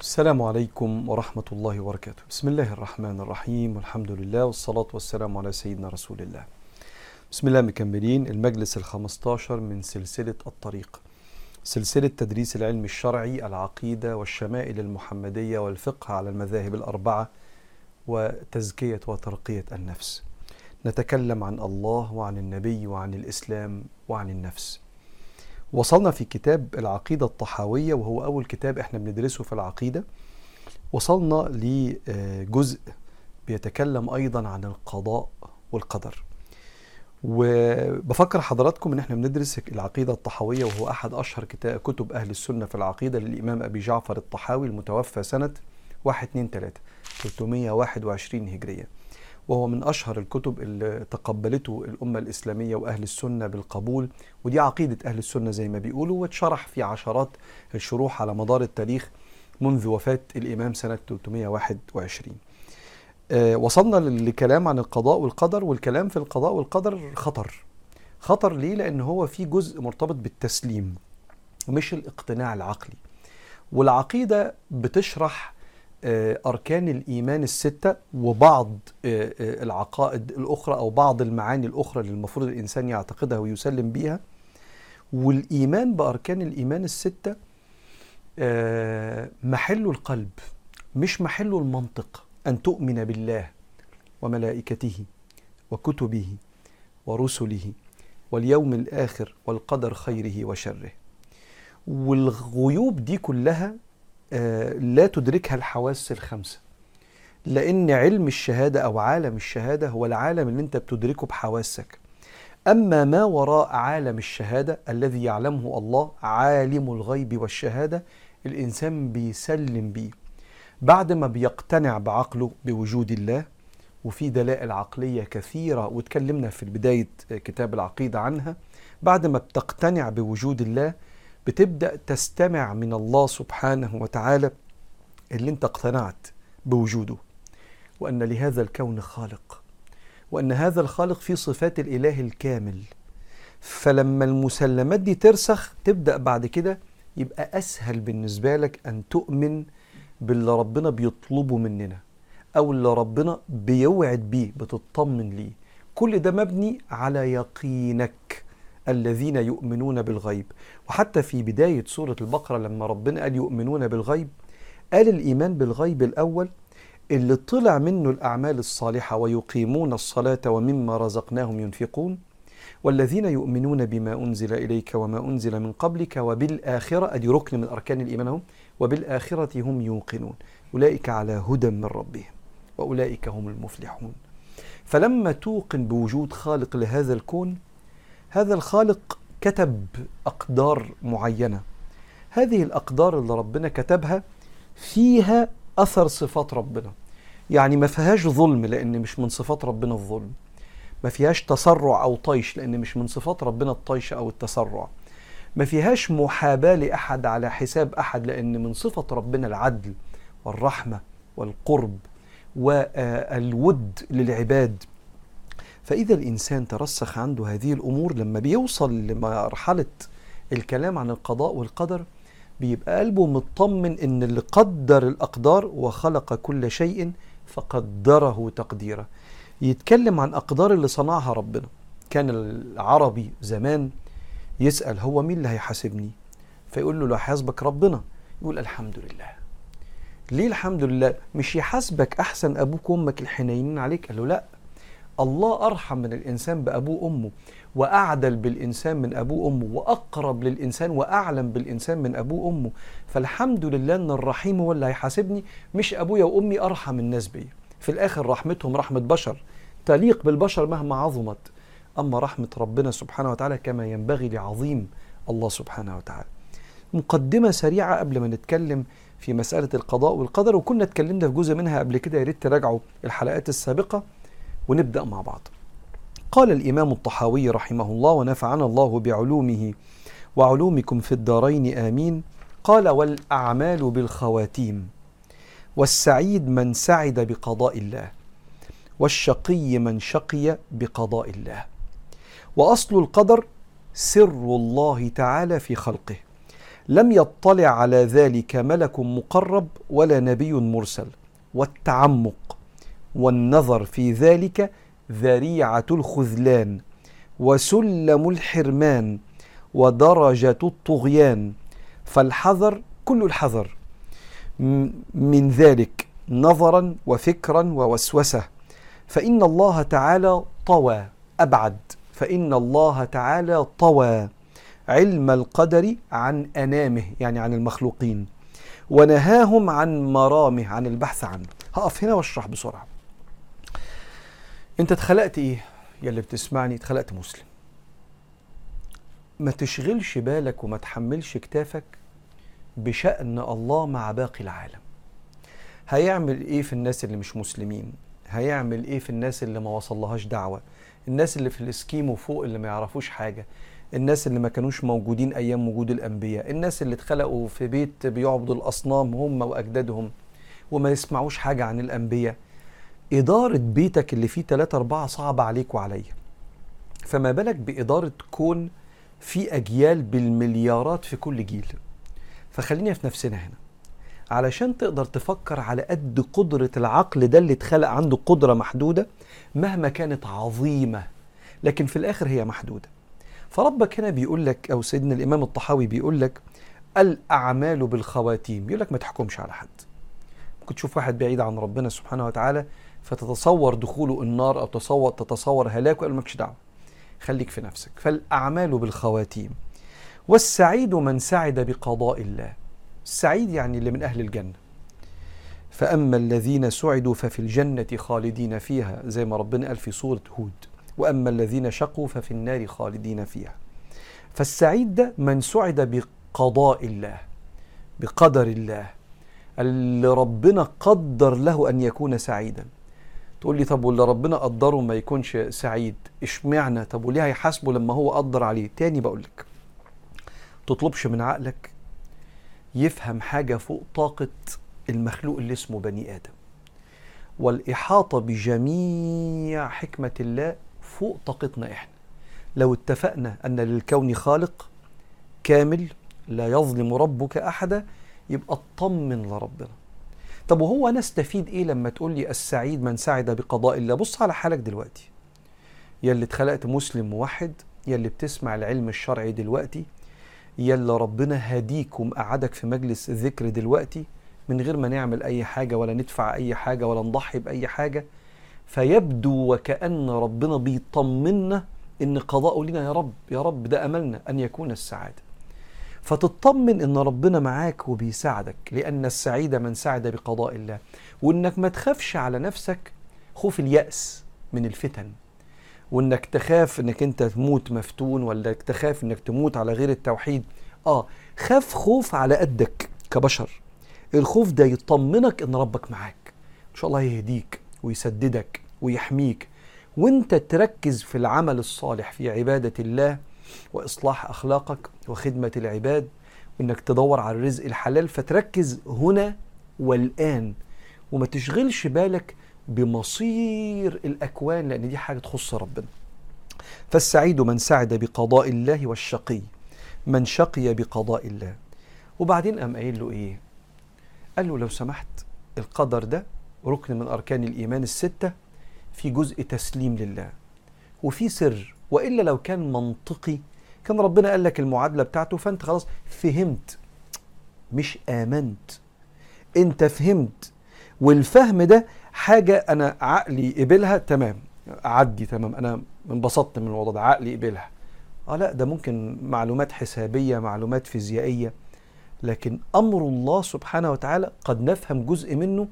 السلام عليكم ورحمة الله وبركاته. بسم الله الرحمن الرحيم. والحمد لله والصلاة والسلام على سيدنا رسول الله. بسم الله مكملين. المجلس الخمستاشر من سلسلة الطريق. سلسلة تدريس العلم الشرعي العقيدة والشمائل المحمدية والفقه على المذاهب الأربعة وتزكية وترقية النفس. نتكلم عن الله وعن النبي وعن الإسلام وعن النفس. وصلنا في كتاب العقيدة الطحاوية وهو أول كتاب إحنا بندرسه في العقيدة. وصلنا لجزء بيتكلم أيضا عن القضاء والقدر. وبفكر حضراتكم إن إحنا بندرس العقيدة الطحاوية وهو أحد أشهر كتاب كتب أهل السنة في العقيدة للإمام أبي جعفر الطحاوي المتوفى سنة 1 2 3 321 هجرية. وهو من أشهر الكتب اللي تقبلته الأمة الإسلامية وأهل السنة بالقبول ودي عقيدة أهل السنة زي ما بيقولوا واتشرح في عشرات الشروح على مدار التاريخ منذ وفاة الإمام سنة 321 آه وصلنا للكلام عن القضاء والقدر والكلام في القضاء والقدر خطر. خطر ليه؟ لأن هو في جزء مرتبط بالتسليم مش الاقتناع العقلي. والعقيدة بتشرح أركان الإيمان الستة وبعض العقائد الأخرى أو بعض المعاني الأخرى اللي المفروض الإنسان يعتقدها ويسلم بيها. والإيمان بأركان الإيمان الستة محل القلب مش محل المنطق أن تؤمن بالله وملائكته وكتبه ورسله واليوم الآخر والقدر خيره وشره. والغيوب دي كلها لا تدركها الحواس الخمسة. لأن علم الشهادة أو عالم الشهادة هو العالم اللي أنت بتدركه بحواسك. أما ما وراء عالم الشهادة الذي يعلمه الله عالم الغيب والشهادة الإنسان بيسلم بيه. بعد ما بيقتنع بعقله بوجود الله وفي دلائل عقلية كثيرة واتكلمنا في بداية كتاب العقيدة عنها بعد ما بتقتنع بوجود الله بتبدأ تستمع من الله سبحانه وتعالى اللي انت اقتنعت بوجوده وأن لهذا الكون خالق وأن هذا الخالق فيه صفات الإله الكامل. فلما المسلمات دي ترسخ تبدأ بعد كده يبقى أسهل بالنسبة لك أن تؤمن باللي ربنا بيطلبه مننا أو اللي ربنا بيوعد بيه بتطمن ليه. كل ده مبني على يقينك. الذين يؤمنون بالغيب. وحتى في بداية سورة البقرة لما ربنا قال يؤمنون بالغيب قال الإيمان بالغيب الأول اللي طلع منه الأعمال الصالحة ويقيمون الصلاة ومما رزقناهم ينفقون. والذين يؤمنون بما أنزل إليك وما أنزل من قبلك وبالآخرة أدي ركن من أركان الإيمان هم وبالآخرة هم يوقنون. أولئك على هدى من ربهم وأولئك هم المفلحون. فلما توقن بوجود خالق لهذا الكون هذا الخالق كتب أقدار معينة. هذه الأقدار اللي ربنا كتبها فيها أثر صفات ربنا. يعني ما فيهاش ظلم لأن مش من صفات ربنا الظلم. ما فيهاش تسرع أو طيش لأن مش من صفات ربنا الطيش أو التسرع. ما فيهاش محاباة لأحد على حساب أحد لأن من صفة ربنا العدل والرحمة والقرب والود للعباد. فإذا الإنسان ترسخ عنده هذه الأمور لما بيوصل لمرحلة الكلام عن القضاء والقدر بيبقى قلبه مطمن إن اللي قدر الأقدار وخلق كل شيء فقدره تقديرا يتكلم عن أقدار اللي صنعها ربنا. كان العربي زمان يسأل هو مين اللي هيحاسبني؟ فيقول له لو حاسبك ربنا. يقول الحمد لله. ليه الحمد لله؟ مش يحاسبك أحسن أبوك وأمك الحنينين عليك؟ قال له لأ الله أرحم من الإنسان بأبوه وأمه وأعدل بالإنسان من أبوه وأمه وأقرب للإنسان وأعلم بالإنسان من أبوه وأمه. فالحمد لله أن الرحيم هو اللي هيحاسبني مش أبويا وأمي أرحم الناس بيا. في الآخر رحمتهم رحمة بشر تليق بالبشر مهما عظمت. أما رحمة ربنا سبحانه وتعالى كما ينبغي لعظيم الله سبحانه وتعالى. مقدمة سريعة قبل ما نتكلم في مسألة القضاء والقدر وكنا اتكلمنا في جزء منها قبل كده يا ريت تراجعوا الحلقات السابقة. ونبدأ مع بعض. قال الإمام الطحاوي رحمه الله ونفعنا الله بعلومه وعلومكم في الدارين آمين. قال والأعمال بالخواتيم والسعيد من سعد بقضاء الله والشقي من شقي بقضاء الله. وأصل القدر سر الله تعالى في خلقه. لم يطلع على ذلك ملك مقرب ولا نبي مرسل. والتعمق والنظر في ذلك ذريعة الخذلان وسلم الحرمان ودرجة الطغيان فالحذر كل الحذر من ذلك نظرا وفكرا ووسوسة. فإن الله تعالى طوى أبعد. فإن الله تعالى طوى علم القدر عن أنامه يعني عن المخلوقين ونهاهم عن مرامه عن البحث عنه. هقف هنا واشرح بسرعة. انت اتخلقت إيه؟ يا اللي بتسمعني اتخلقت مسلم. ما تشغلش بالك وما تحملش كتافك بشأن الله مع باقي العالم. هيعمل إيه في الناس اللي مش مسلمين؟ هيعمل إيه في الناس اللي ما وصلهاش دعوة؟ الناس اللي في الاسكيمو فوق اللي ما يعرفوش حاجة؟ الناس اللي ما كانوش موجودين أيام وجود الأنبياء؟ الناس اللي اتخلقوا في بيت بيعبدوا الأصنام هم وأجدادهم وما يسمعوش حاجة عن الأنبياء؟ إدارة بيتك اللي فيه ثلاثة أربعة صعبة عليك وعليا. فما بالك بإدارة كون في أجيال بالمليارات في كل جيل. فخلينا في نفسنا هنا. علشان تقدر تفكر على قد قدرة العقل ده اللي اتخلق عنده قدرة محدودة مهما كانت عظيمة لكن في الآخر هي محدودة. فربك هنا بيقول لك أو سيدنا الإمام الطحاوي بيقول لك الأعمال بالخواتيم. بيقول لك ما تحكمش على حد. ممكن تشوف واحد بعيد عن ربنا سبحانه وتعالى فتتصور دخوله النار أو تصور تتصور هلاكه قال مالكش دعوة خليك في نفسك. فالأعمال بالخواتيم. والسعيد من سعد بقضاء الله. السعيد يعني اللي من أهل الجنة. فأما الذين سعدوا ففي الجنة خالدين فيها زي ما ربنا قال في سورة هود. وأما الذين شقوا ففي النار خالدين فيها. فالسعيد ده من سعد بقضاء الله بقدر الله اللي ربنا قدر له أن يكون سعيدا. تقول لي طب واللي ربنا قدره ما يكونش سعيد؟ اشمعنى؟ طب وليه هيحاسبه لما هو قدر عليه؟ تاني بقول لك تطلبش من عقلك يفهم حاجة فوق طاقة المخلوق اللي اسمه بني آدم. والإحاطة بجميع حكمة الله فوق طاقتنا إحنا. لو اتفقنا أن للكون خالق كامل لا يظلم ربك أحدا يبقى اطمن لربنا. طب وهو أنا استفيد إيه لما تقول لي السعيد من سعد بقضاء الله؟ بص على حالك دلوقتي. يا اللي اتخلقت مسلم موحد يا اللي بتسمع العلم الشرعي دلوقتي يلا ربنا هديك ومقعدك في مجلس الذكر دلوقتي من غير ما نعمل أي حاجة ولا ندفع أي حاجة ولا نضحي بأي حاجة فيبدو وكأن ربنا بيطمنا إن قضاءه لنا يا رب يا رب ده أملنا أن يكون السعادة. فتطمن إن ربنا معاك وبيساعدك لأن السعيد من سعد بقضاء الله. وإنك ما تخافش على نفسك خوف اليأس من الفتن. وإنك تخاف إنك أنت تموت مفتون ولا تخاف إنك تموت على غير التوحيد. آه خاف خوف على قدك كبشر. الخوف ده يطمنك إن ربك معاك. إن شاء الله يهديك ويسددك ويحميك. وأنت تركز في العمل الصالح في عبادة الله وإصلاح أخلاقك وخدمة العباد وإنك تدور على الرزق الحلال فتركز هنا والآن. وما تشغلش بالك بمصير الأكوان لأن دي حاجة تخص ربنا. فالسعيد من سعد بقضاء الله والشقي من شقي بقضاء الله. وبعدين قام قايل له إيه؟ قال له لو سمحت القدر ده ركن من أركان الإيمان الستة في جزء تسليم لله. وفي سر وإلا لو كان منطقي كان ربنا قال لك المعادلة بتاعته فأنت خلاص فهمت. مش آمنت. أنت فهمت. والفهم ده حاجة أنا عقلي قبلها تمام. عدي تمام. أنا انبسطت من الوضع ده. عقلي قبلها. آه لا ده ممكن معلومات حسابية معلومات فيزيائية. لكن أمر الله سبحانه وتعالى قد نفهم جزء منه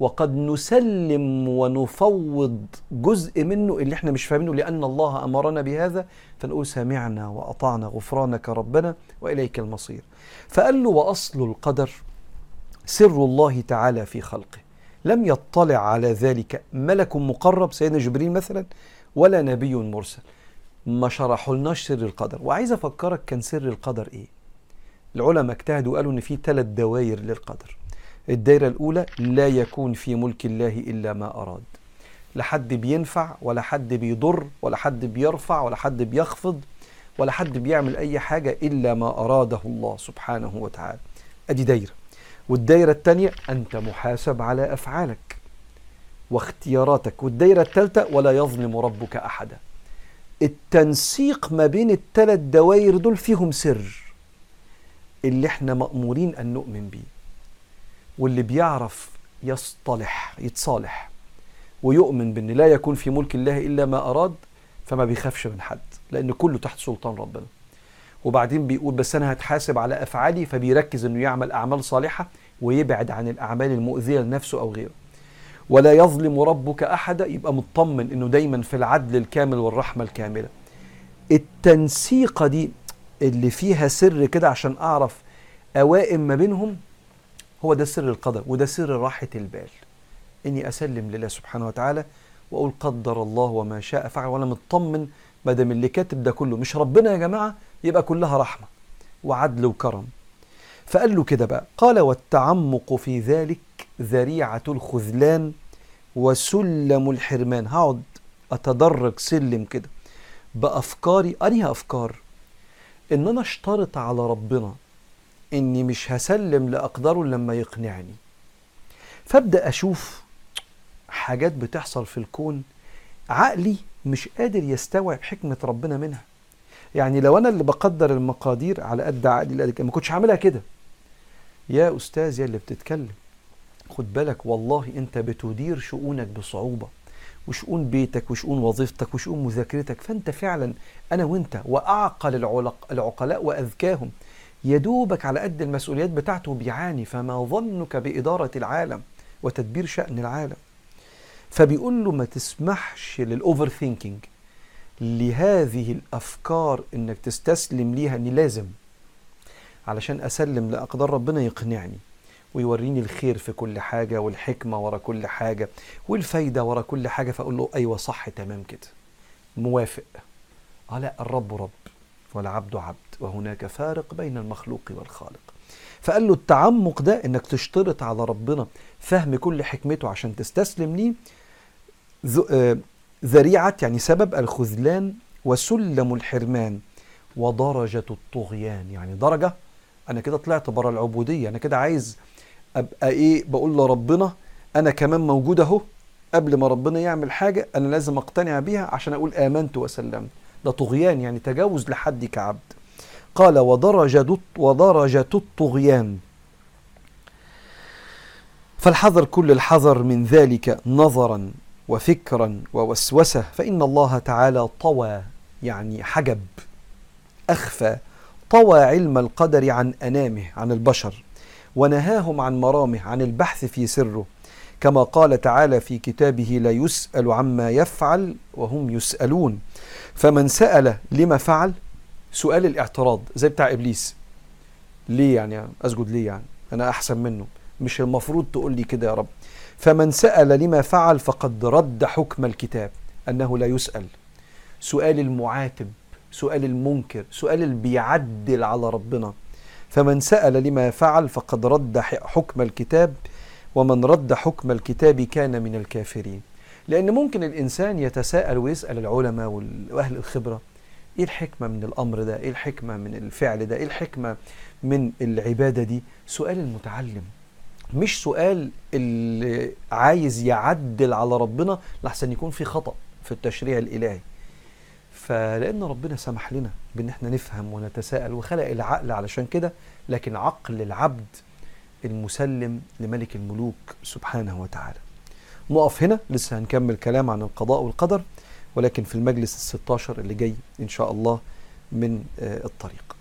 وقد نسلم ونفوض جزء منه اللي إحنا مش فاهمينه لأن الله أمرنا بهذا. فنقول سمعنا وأطعنا غفرانك ربنا وإليك المصير. فقال له وأصل القدر سر الله تعالى في خلقه. لم يطلع على ذلك ملك مقرب سيدنا جبريل مثلا ولا نبي مرسل. ما شرحولناش سر القدر. وعايز أفكرك كان سر القدر إيه؟ العلماء اجتهدوا وقالوا إن في ثلاث دوائر للقدر. الدائره الأولى لا يكون في ملك الله إلا ما أراد. لا حد بينفع ولا حد بيضر ولا حد بيرفع ولا حد بيخفض ولا حد بيعمل أي حاجة إلا ما أراده الله سبحانه وتعالى. أدي دايرة. والدايرة الثانية أنت محاسب على أفعالك واختياراتك. والدايرة الثالثة ولا يظلم ربك أحدا. التنسيق ما بين الثلاث دوائر دول فيهم سر اللي إحنا مأمورين أن نؤمن بيه. واللي بيعرف يصطلح يتصالح. ويؤمن بأن لا يكون في ملك الله إلا ما أراد فما بيخافش من حد لأن كله تحت سلطان ربنا. وبعدين بيقول بس أنا هتحاسب على أفعالي فبيركز أنه يعمل أعمال صالحة ويبعد عن الأعمال المؤذية لنفسه أو غيره. ولا يظلم ربك أحدا يبقى مطمن أنه دايما في العدل الكامل والرحمة الكاملة. التنسيقة دي اللي فيها سر كده عشان أعرف أوائم ما بينهم هو ده سر القدر وده سر راحة البال. إني أسلم لله سبحانه وتعالى وأقول قدر الله وما شاء فعل وأنا مطمن ما دام اللي كاتب ده كله. مش ربنا يا جماعة يبقى كلها رحمة وعدل وكرم. فقال له كده بقى قال والتعمق في ذلك ذريعة الخذلان وسلم الحرمان. هقعد أتدرج سلم كده بأفكاري. أنهي أفكار؟ إن أنا اشترط على ربنا إني مش هسلم لأقداره لما يقنعني. فأبدأ أشوف حاجات بتحصل في الكون عقلي مش قادر يستوعب حكمة ربنا منها. يعني لو أنا اللي بقدر المقادير على قد عقلي ما كنتش هعملها كده. يا أستاذ يا اللي بتتكلم. خد بالك والله أنت بتدير شؤونك بصعوبة وشؤون بيتك وشؤون وظيفتك وشؤون مذاكرتك. فأنت فعلا أنا وأنت وأعقل العلق العقلاء وأذكاهم. يدوبك على قد المسؤوليات بتاعته بيعاني فما ظنك بإدارة العالم وتدبير شأن العالم. فبيقول له ما تسمحش للأوفر ثينكينج لهذه الأفكار إنك تستسلم ليها إني لازم علشان أسلم لأقدار ربنا يقنعني ويوريني الخير في كل حاجة والحكمة ورا كل حاجة والفايدة ورا كل حاجة فأقول له أيوة صح تمام كده موافق. آه لا الرب رب. والعبد عبد وهناك فارق بين المخلوق والخالق. فقال له التعمق ده إنك تشترط على ربنا فهم كل حكمته عشان تستسلم ليه ذريعة يعني سبب الخذلان وسلم الحرمان ودرجة الطغيان. يعني درجة؟ أنا كده طلعت بره العبودية أنا كده عايز أبقى إيه؟ بقول لربنا أنا كمان موجود أهو قبل ما ربنا يعمل حاجة أنا لازم أقتنع بيها عشان أقول آمنت وسلمت. ده طغيان يعني تجاوز لحد كعبد. قال ودرجة ودرجة الطغيان فالحذر كل الحذر من ذلك نظرا وفكرا ووسوسة فإن الله تعالى طوى يعني حجب أخفى طوى علم القدر عن أنامه عن البشر ونهاهم عن مرامه عن البحث في سره. كما قال تعالى في كتابه لا يسأل عما يفعل وهم يسألون. فمن سأل لما فعل؟ سؤال الاعتراض زي بتاع إبليس. ليه يعني؟ أسجد ليه يعني؟ أنا أحسن منه. مش المفروض تقول لي كده يا رب. فمن سأل لما فعل فقد رد حكم الكتاب أنه لا يسأل. سؤال المعاتب سؤال المنكر سؤال اللي بيعدل على ربنا. فمن سأل لما فعل فقد رد حكم الكتاب ومن رد حكم الكتاب كان من الكافرين. لأن ممكن الإنسان يتساءل ويسأل العلماء وأهل الخبرة إيه الحكمة من الأمر ده؟ إيه الحكمة من الفعل ده؟ إيه الحكمة من العبادة دي؟ سؤال المتعلم مش سؤال اللي عايز يعدل على ربنا لحسن يكون في خطأ في التشريع الإلهي. فلأن ربنا سمح لنا بأن إحنا نفهم ونتساءل وخلق العقل علشان كده لكن عقل العبد المسلم لملك الملوك سبحانه وتعالى. نقف هنا لسه هنكمل كلام عن القضاء والقدر ولكن في المجلس الستاشر اللي جاي إن شاء الله من الطريق.